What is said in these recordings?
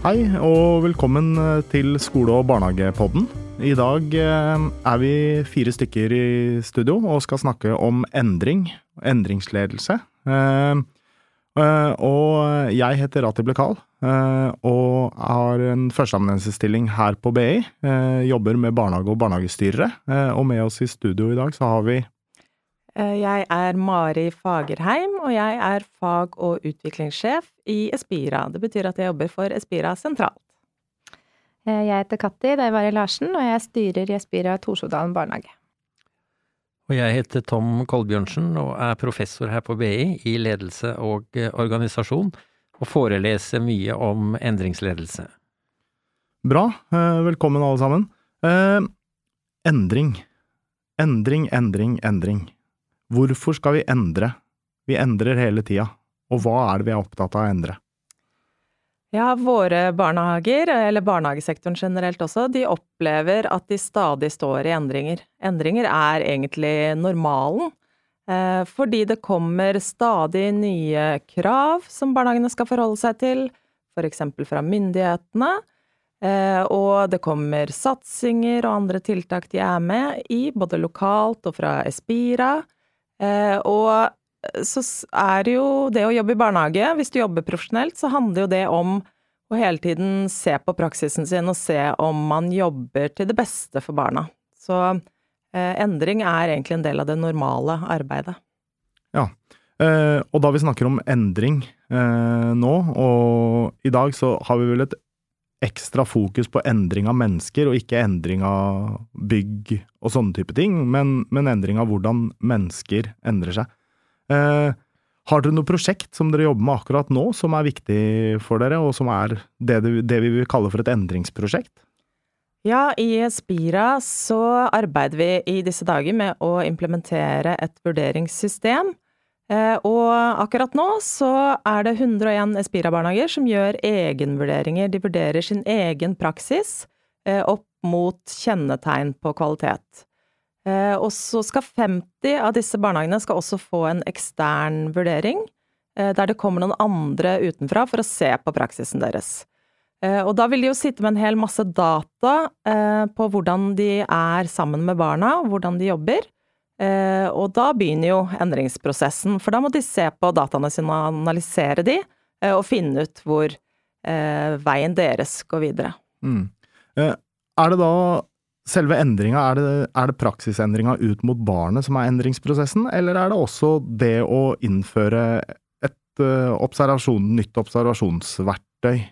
Hei og velkommen eh, til skole- og barnehagepodden. I dag eh, er vi fire stykker i studio og skal snakke om endring, endringsledelse. Eh, og jeg heter Rati Lekal og har en førsteamanuensisstilling her på BI. Jobber med barnehage og barnehagestyrere. Og med oss i studio i dag så har vi Jeg er Mari Fagerheim, og jeg er fag- og utviklingssjef i Espira. Det betyr at jeg jobber for Espira sentralt. Jeg heter Katti Deivari Larsen, og jeg styrer i Espira Torsodalen barnehage. Og jeg heter Tom Kolbjørnsen og er professor her på BI i ledelse og organisasjon, og foreleser mye om endringsledelse. Bra. Velkommen alle sammen. Endring. Endring, endring, endring. Hvorfor skal vi endre? Vi endrer hele tida. Og hva er det vi er opptatt av å endre? Ja, våre barnehager, eller barnehagesektoren generelt også, de opplever at de stadig står i endringer. Endringer er egentlig normalen, eh, fordi det kommer stadig nye krav som barnehagene skal forholde seg til, f.eks. fra myndighetene, eh, og det kommer satsinger og andre tiltak de er med i, både lokalt og fra Espira, og så er det jo det å jobbe i barnehage, hvis du jobber profesjonelt, så handler jo det om å hele tiden se på praksisen sin og se om man jobber til det beste for barna. Så eh, endring er egentlig en del av det normale arbeidet. Ja, eh, og da vi snakker om endring eh, nå, og i dag så har vi vel et ekstra fokus på endring av mennesker, og ikke endring av bygg og sånne type ting, men, men endring av hvordan mennesker endrer seg. Eh, har dere noe prosjekt som dere jobber med akkurat nå, som er viktig for dere, og som er det, det vi vil kalle for et endringsprosjekt? Ja, i Spira så arbeider vi i disse dager med å implementere et vurderingssystem. Eh, og akkurat nå så er det 101 Espira-barnehager som gjør egenvurderinger. De vurderer sin egen praksis eh, opp mot kjennetegn på kvalitet. Eh, og så skal 50 av disse barnehagene skal også få en ekstern vurdering, der det kommer noen andre utenfra for å se på praksisen deres. Og da vil de jo sitte med en hel masse data på hvordan de er sammen med barna, og hvordan de jobber. Og da begynner jo endringsprosessen, for da må de se på dataene sine og analysere de, og finne ut hvor veien deres går videre. Mm. Er det da selve endringa, er, er, det praksisendringa ut mot barnet som er endringsprosessen, eller er det også det å innføre et observasjon, nytt observasjonsverktøy?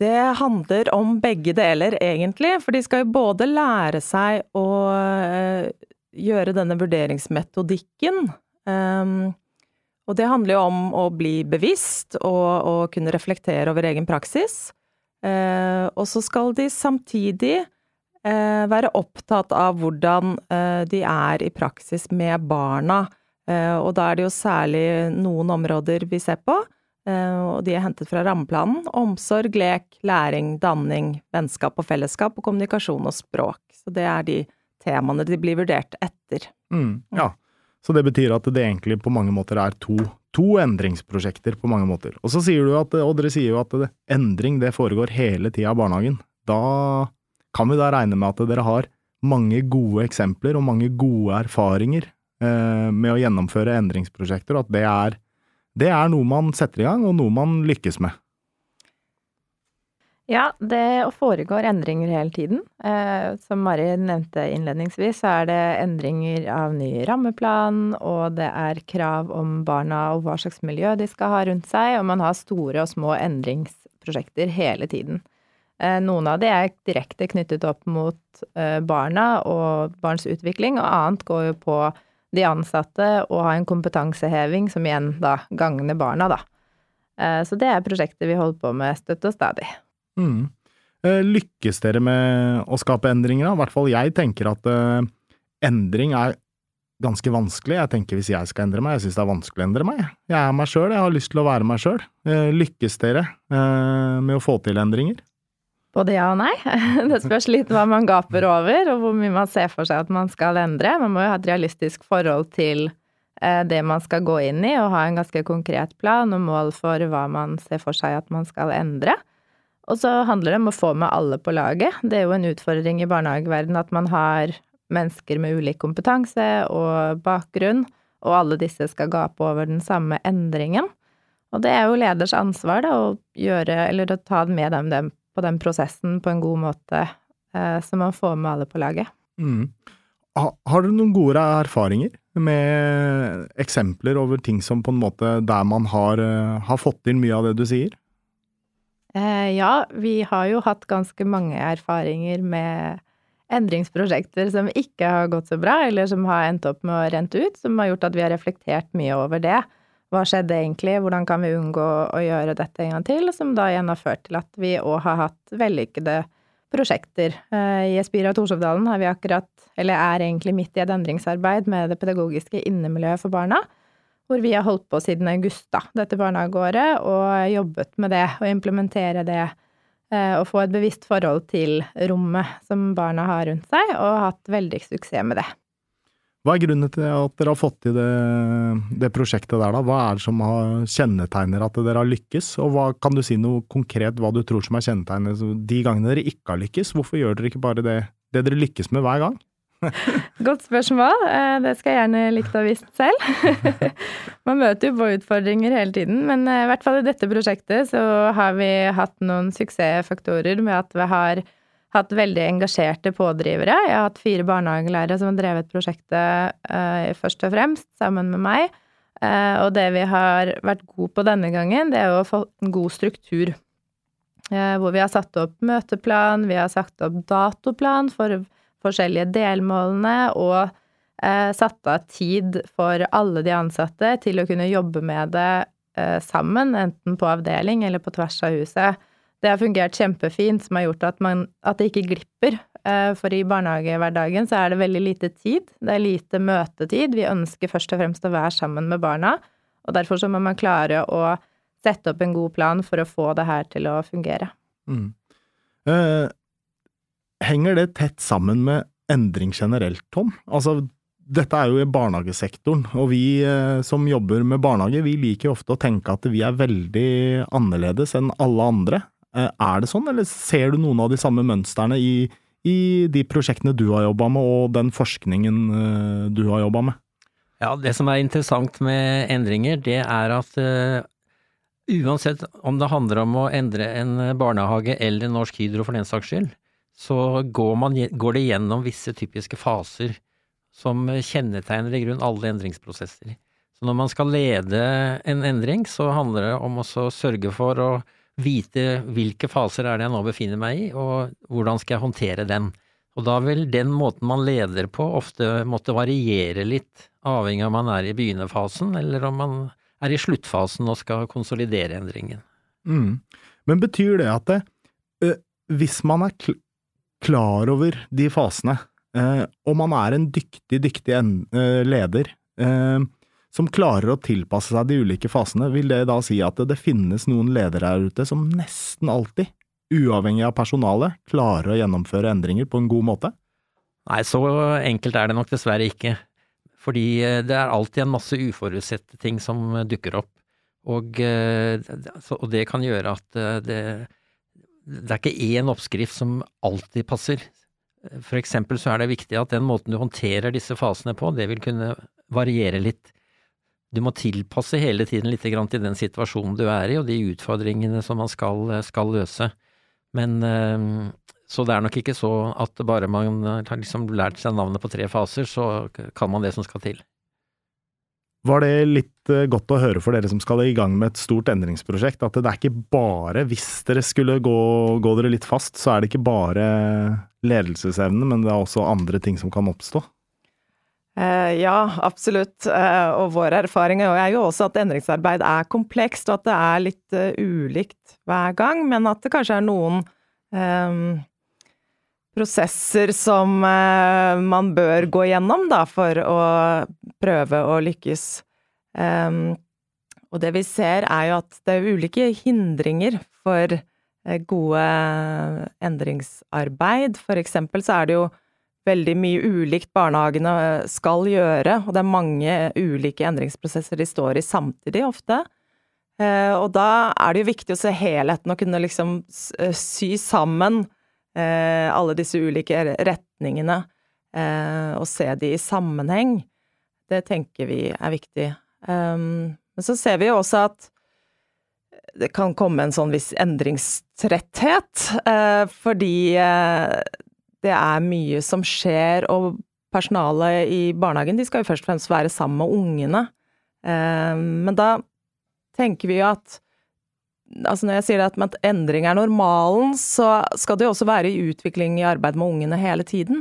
Det handler om begge deler, egentlig, for de skal jo både lære seg å uh, gjøre denne vurderingsmetodikken. Um, og det handler jo om å bli bevisst og, og kunne reflektere over egen praksis. Eh, og så skal de samtidig eh, være opptatt av hvordan eh, de er i praksis med barna. og da er det jo særlig noen områder vi ser på, og de er hentet fra rammeplanen. Omsorg, lek, læring, danning, vennskap og fellesskap, og kommunikasjon og språk. Så det er de temaene de blir vurdert etter. Mm, ja, så det betyr at det egentlig på mange måter er to to endringsprosjekter på mange måter. Og så sier du at, og dere sier jo at det, endring det foregår hele tida i barnehagen. Da kan vi da regne med at dere har mange gode eksempler og mange gode erfaringer eh, med å gjennomføre endringsprosjekter, og at det er, det er noe man setter i gang, og noe man lykkes med. Ja, det foregår endringer hele tiden. Eh, som Mari nevnte innledningsvis, så er det endringer av ny rammeplan, og det er krav om barna og hva slags miljø de skal ha rundt seg, og man har store og små endringsprosjekter hele tiden. Eh, noen av de er direkte knyttet opp mot eh, barna og barns utvikling, og annet går jo på de ansatte og ha en kompetanseheving som igjen da gagner barna, da. Så det er prosjektet vi holder på med støtt og stadig. Mm. Eh, lykkes dere med å skape endringer? I hvert fall jeg tenker at uh, endring er ganske vanskelig. Jeg tenker hvis jeg skal endre meg, jeg syns det er vanskelig å endre meg. Jeg er meg sjøl, jeg har lyst til å være meg sjøl. Lykkes dere med å få til endringer? Både ja og nei. Det spørs litt hva man gaper over, og hvor mye man ser for seg at man skal endre. Man må jo ha et realistisk forhold til eh, det man skal gå inn i, og ha en ganske konkret plan og mål for hva man ser for seg at man skal endre. Og så handler det om å få med alle på laget. Det er jo en utfordring i barnehageverdenen at man har mennesker med ulik kompetanse og bakgrunn, og alle disse skal gape over den samme endringen. Og det er jo leders ansvar da, å gjøre, å ta med dem, dem på den prosessen på en god måte, eh, så man får med alle på laget. Mm. Har dere noen gode erfaringer med eksempler over ting som på en måte der man har, eh, har fått inn mye av det du sier? Eh, ja, vi har jo hatt ganske mange erfaringer med endringsprosjekter som ikke har gått så bra, eller som har endt opp med å rente ut, som har gjort at vi har reflektert mye over det. Hva skjedde egentlig, hvordan kan vi unngå å gjøre dette en gang til, som da igjen har ført til at vi òg har hatt vellykkede prosjekter. Eh, I Espira Torshovdalen har vi akkurat, eller er egentlig midt i et endringsarbeid med det pedagogiske innemiljøet for barna, hvor vi har holdt på siden august, da, dette barnehageåret, og jobbet med det, og implementere det. Eh, og få et bevisst forhold til rommet som barna har rundt seg, og hatt veldig suksess med det. Hva er grunnen til at dere har fått til det, det, prosjektet der, da? Hva er det som har, kjennetegner at dere har lykkes, og hva, kan du si noe konkret hva du tror som er kjennetegnet de gangene dere ikke har lykkes? Hvorfor gjør dere ikke bare det, det dere lykkes med hver gang? Godt spørsmål. Eh, det skal jeg gjerne likt å ha visst selv. Man møter jo på utfordringer hele tiden, men eh, i hvert fall i dette prosjektet så har vi hatt noen suksessfaktorer med at vi har hatt veldig engasjerte pådrivere. Jeg har hatt fire barnehagelærere som har drevet prosjektet uh, først og fremst, sammen med meg. Uh, og det vi har vært gode på denne gangen, det er å få en god struktur. Uh, hvor vi har satt opp møteplan, vi har satt opp datoplan for forskjellige delmålene og eh, satt av tid for alle de ansatte til å kunne jobbe med det eh, sammen, enten på avdeling eller på tvers av huset. Det har fungert kjempefint, som har gjort at, man, at det ikke glipper. Eh, for i barnehagehverdagen så er det veldig lite tid. Det er lite møtetid. Vi ønsker først og fremst å være sammen med barna, og derfor så må man klare å sette opp en god plan for å få det her til å fungere. Mm. Eh, henger det tett sammen med endring generelt, Tom? Altså, dette er jo i barnehagesektoren, og vi eh, som jobber med barnehage, vi liker ofte å tenke at vi er veldig annerledes enn alle andre. Eh, er det sånn, eller ser du noen av de samme mønstrene i, i de prosjektene du har jobba med, og den forskningen eh, du har jobba med? Ja, det som er interessant med endringer, det er at uh, uansett om det handler om å endre en barnehage eller Norsk Hydro for den saks skyld, så går, man, går det gjennom visse typiske faser som kjennetegner i grunn alle endringsprosesser. Så når man skal lede en endring, så handler det om å sørge for å vite hvilke faser er det jeg nå befinner meg i, og hvordan skal jeg håndtere den. Og da vil den måten man leder på ofte måtte variere litt, avhengig av om man er i begynnerfasen eller om man er i sluttfasen og skal konsolidere endringen. Mm. Men betyr det at det, øh, hvis man er klar over de fasene, øh, og man er en dyktig, dyktig øh, leder som klarer å tilpasse seg de ulike fasene, vil det da si at det finnes noen ledere her ute som nesten alltid, uavhengig av personalet, klarer å gjennomføre endringer på en god måte? Nei, så enkelt er det nok dessverre ikke. Fordi det er alltid en masse uforutsette ting som dukker opp. Og, og det kan gjøre at det, det er ikke én oppskrift som alltid passer. For eksempel så er det viktig at den måten du håndterer disse fasene på, det vil kunne variere litt. Du må tilpasse hele tiden litt til den situasjonen du er i, og de utfordringene som man skal, skal løse. Men eh, så det er nok ikke så at bare man har liksom lært seg navnet på tre faser, så kan man det som skal til var det litt eh, godt å høre for dere som skal i gang med et stort endringsprosjekt, at det er ikke bare, hvis dere skulle gå, gå dere litt fast, så er det ikke bare ledelsesevne, men det er også andre ting som kan oppstå? Uh, ja, absolutt. Uh, og vår erfaring er jo også at endringsarbeid er komplekst, og at det er litt uh, ulikt hver gang, men at det kanskje er noen um, prosesser som uh, man bør gå gjennom da, for å prøve å lykkes. Um, og det vi ser, er jo at det er ulike hindringer for gode endringsarbeid. For eksempel så er det jo veldig mye ulikt barnehagene skal gjøre, og det er mange ulike endringsprosesser de står i samtidig ofte. Og da er det jo viktig å se helheten og kunne liksom sy sammen alle disse ulike retningene, og se de i sammenheng. Det tenker vi er viktig. Men så ser vi jo også at det kan komme en sånn viss endringstretthet, eh, fordi eh, det er mye som skjer, og personalet i barnehagen de skal jo først og fremst være sammen med ungene. Eh, men da tenker vi jo at Altså når jeg sier at, at endring er normalen, så skal det jo også være i utvikling i arbeid med ungene hele tiden.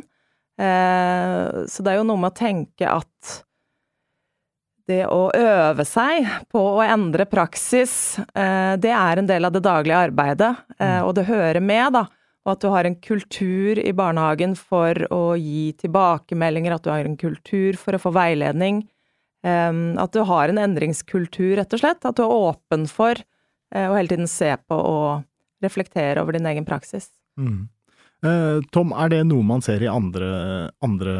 Så det er jo noe med å tenke at det å øve seg på å endre praksis, eh, det er en del av det daglige arbeidet, eh, mm. og det hører med, da. Og at du har en kultur i barnehagen for å gi tilbakemeldinger, at du har en kultur for å få veiledning. Eh, at du har en endringskultur, rett og slett. At du er åpen for å hele tiden se på og reflektere over din egen praksis. Mm. Tom, er det noe man ser i andre, andre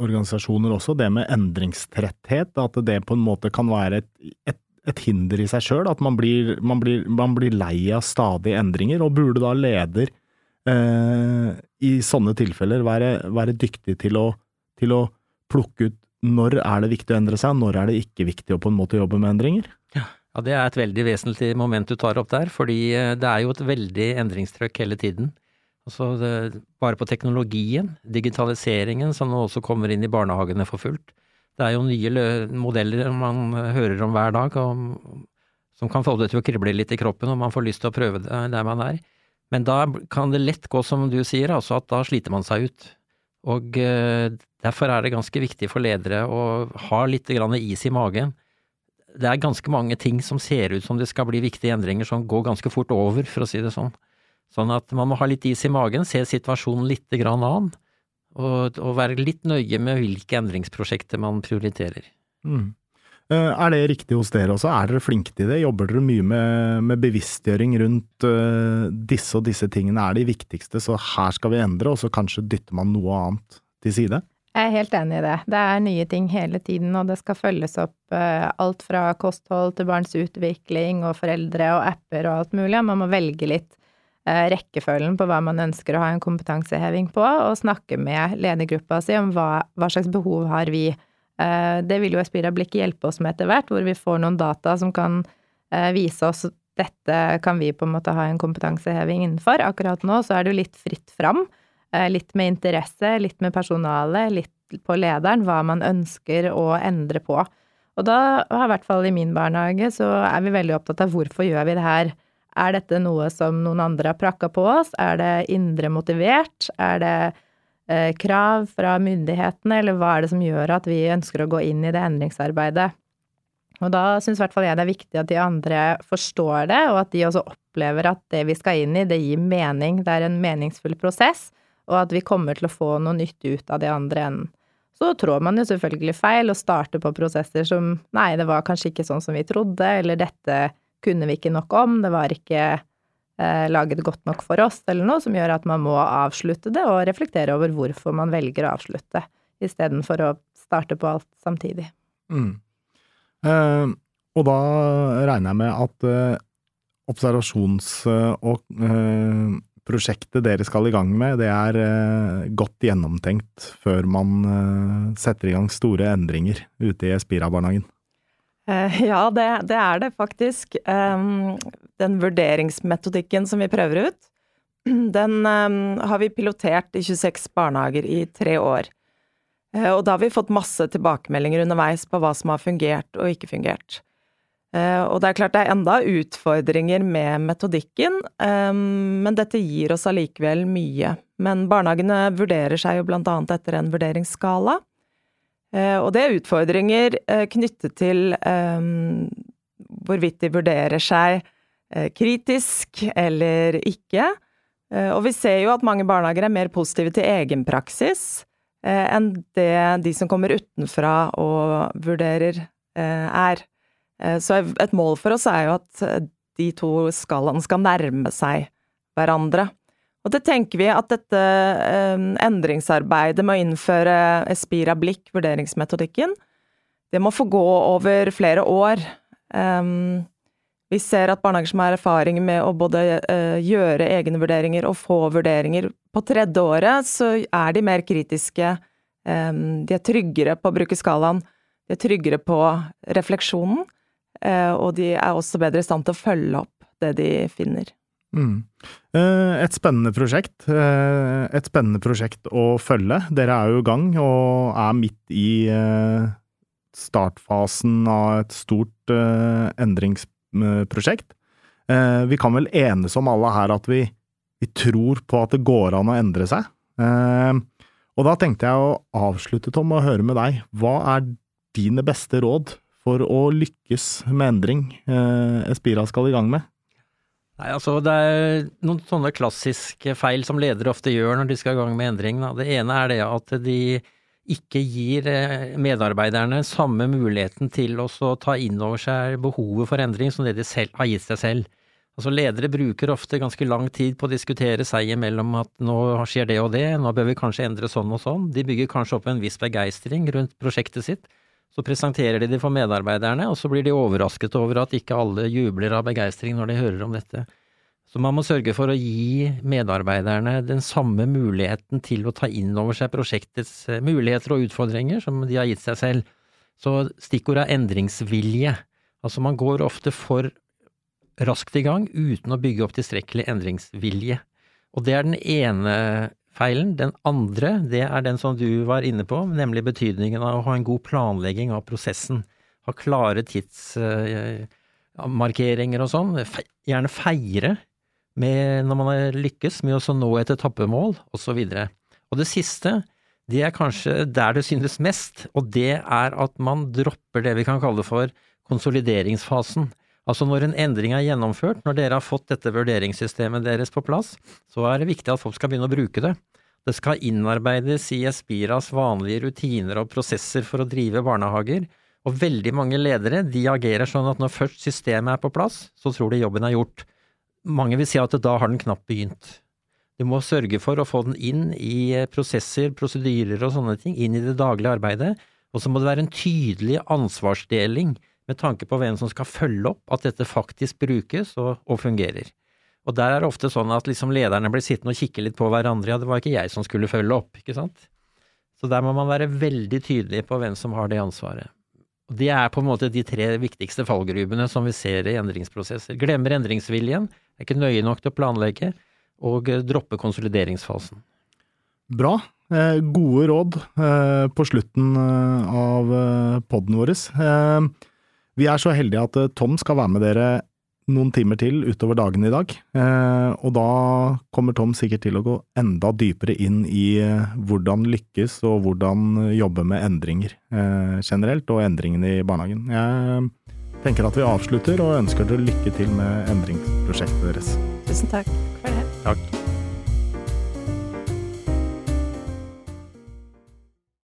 organisasjoner også, det med endringstretthet. At det på en måte kan være et, et, et hinder i seg sjøl. At man blir, man, blir, man blir, lei av stadige endringer. Og burde da leder eh, i sånne tilfeller være, være dyktig til å, til å, plukke ut når er det viktig å endre seg, når er det ikke viktig å på en måte jobbe med endringer? Ja. Ja, Det er et veldig vesentlig moment du tar opp der, fordi eh, det er jo et veldig endringstrykk hele tiden. Altså det, bare på teknologien, digitaliseringen som nå også kommer inn i barnehagene for fullt. Det er jo nye modeller man hører om hver dag, og, som kan få det til å krible litt i kroppen, og man får lyst til å prøve det der man er. Men da kan det lett gå som du sier, altså at da sliter man seg ut. Og eh, derfor er det ganske viktig for ledere å ha litt is i magen. Det er ganske mange ting som ser ut som det skal bli viktige endringer, som går ganske fort over, for å si det sånn. Sånn at man må ha litt is i magen, se situasjonen litt grann an, og, og, være litt nøye med hvilke endringsprosjekter man prioriterer. Mm. Eh, er det riktig hos dere også? Er dere flinke til det? Jobber dere mye med, med bevisstgjøring rundt uh, disse og disse tingene er de viktigste, så her skal vi endre, og så kanskje dytter man noe annet til side? Jeg er helt enig i det. Det er nye ting hele tiden, og det skal følges opp uh, alt fra kosthold til barns utvikling og foreldre og apper og alt mulig. Man må velge litt uh, rekkefølgen på hva man ønsker å ha en kompetanseheving på, og snakke med ledergruppa si om hva, hva slags behov har vi. Eh, det vil jo Espira Blikk hjelpe oss med etter hvert, hvor vi får noen data som kan eh, vise oss dette kan vi på en måte ha en kompetanseheving innenfor. Akkurat nå så er det jo litt fritt fram. Litt med interesse, litt med personalet, litt på lederen, hva man ønsker å endre på. Og da, i hvert fall i min barnehage, så er vi veldig opptatt av hvorfor gjør vi det her. Er dette noe som noen andre har prakka på oss? Er det indre motivert? Er det eh, krav fra myndighetene, eller hva er det som gjør at vi ønsker å gå inn i det endringsarbeidet? Og da syns i hvert fall jeg det er viktig at de andre forstår det, og at de også opplever at det vi skal inn i, det gir mening, det er en meningsfull prosess, og at vi kommer til å få noe nytt ut av de andre enden. Så trår man jo selvfølgelig feil og starter på prosesser som nei, det var kanskje ikke sånn som vi trodde, eller dette kunne vi ikke nok om, det var ikke eh, laget godt nok for oss, eller noe som gjør at man må avslutte det og reflektere over hvorfor man velger å avslutte, istedenfor å starte på alt samtidig. Mm. Eh, og da regner jeg med at eh, observasjons- og eh, dere skal i gang med, det er eh, godt gjennomtenkt før man eh, setter i gang store endringer ute i Espira-barnehagen? Eh, ja, det, det, er det faktisk. Den vurderingsmetodikken som vi prøver ut, den har vi pilotert i 26 barnehager i tre år. Eh, og da har vi fått masse tilbakemeldinger underveis på hva som har fungert og ikke fungert. Eh, og det er klart det er enda utfordringer med metodikken, men dette gir oss allikevel mye. Men barnehagene vurderer seg jo blant annet etter en vurderingsskala. Eh, og det er utfordringer eh, knyttet til um, hvorvidt de vurderer seg kritisk eller ikke. Og vi ser jo at mange barnehager er mer positive til egen praksis enn det de som kommer utenfra og vurderer, er. Så et mål for oss er jo at de to skalaene skal nærme seg hverandre. Og det tenker vi at dette eh, endringsarbeidet med å innføre Espira Blikk, vurderingsmetodikken, det må få gå over flere år. Um, vi ser at barnehager som har erfaring med å både uh, gjøre egne vurderinger og få vurderinger på tredje året, så er de mer kritiske. Um, de er tryggere på å bruke skalaen. De er tryggere på refleksjonen. Uh, og de er også bedre i stand til å følge opp det de finner. Mm. Et spennende prosjekt. Et spennende prosjekt å følge. Dere er jo i gang og er midt i startfasen av et stort endringsprosjekt. Vi kan vel enes om alle her at vi, vi tror på at det går an å endre seg. Og da tenkte jeg å avslutte, Tom, og høre med deg. Hva er dine beste råd for å lykkes med endring Espira skal i gang med? Nei, altså Det er noen sånne klassiske feil som ledere ofte gjør når de skal i gang med endring. Da. Det ene er det at de ikke gir eh, medarbeiderne samme muligheten til å ta inn over seg behovet for endring som det de selv har gitt seg selv. Altså Ledere bruker ofte ganske lang tid på å diskutere seg imellom at nå skjer det og det, nå bør vi kanskje endre sånn og sånn. De bygger kanskje opp en viss begeistring rundt prosjektet sitt. Så presenterer de det for medarbeiderne, og så blir de overrasket over at ikke alle jubler av begeistring når de hører om dette. Så man må sørge for å gi medarbeiderne den samme muligheten til å ta inn over seg prosjektets eh, muligheter og utfordringer som de har gitt seg selv. Så stikkordet er endringsvilje. Altså man går ofte for raskt i gang uten å bygge opp tilstrekkelig endringsvilje. Og det er den ene feilen. Den andre, det er den som du var inne på, nemlig betydningen av å ha en god planlegging av prosessen. Ha klare tidsmarkeringer og sånn. Gjerne feire med, når man har lykkes med å nå et etappemål, osv. Og, og det siste, det er kanskje der det synes mest, og det er at man dropper det vi kan kalle for konsolideringsfasen. Altså når en endring er gjennomført, når dere har fått dette vurderingssystemet deres på plass, så er det viktig at folk skal begynne å bruke det. Det skal innarbeides i Espiras vanlige rutiner og prosesser for å drive barnehager, og veldig mange ledere de agerer sånn at når først systemet er på plass, så tror de jobben er gjort. Mange vil si at da har den knapt begynt. Du må sørge for å få den inn i prosesser, prosedyrer og sånne ting, inn i det daglige arbeidet, og så må det være en tydelig ansvarsdeling med tanke på hvem som skal følge opp at dette faktisk brukes og, og fungerer. Og der er det ofte sånn at liksom lederne blir sittende og kikke litt på hverandre, ja, det var ikke jeg som skulle følge opp, ikke sant? Så der må man være veldig tydelig på hvem som har det ansvaret. Og Det er på en måte de tre viktigste fallgrubene som vi ser i endringsprosesser. Glemmer endringsviljen, er ikke nøye nok til å planlegge, og dropper konsolideringsfasen. Bra. Eh, gode råd eh, på slutten eh, av eh, poden vår. Eh, vi er så heldige at eh, Tom skal være med dere noen timer til utover dagen i dag. Eh, og da kommer Tom sikkert til å gå enda dypere inn i eh, hvordan lykkes og hvordan jobbe med endringer generelt, og endringene i barnehagen. Jeg tenker at vi avslutter og ønsker dere lykke til med endringsprosjektet deres. Tusen takk for det. Takk.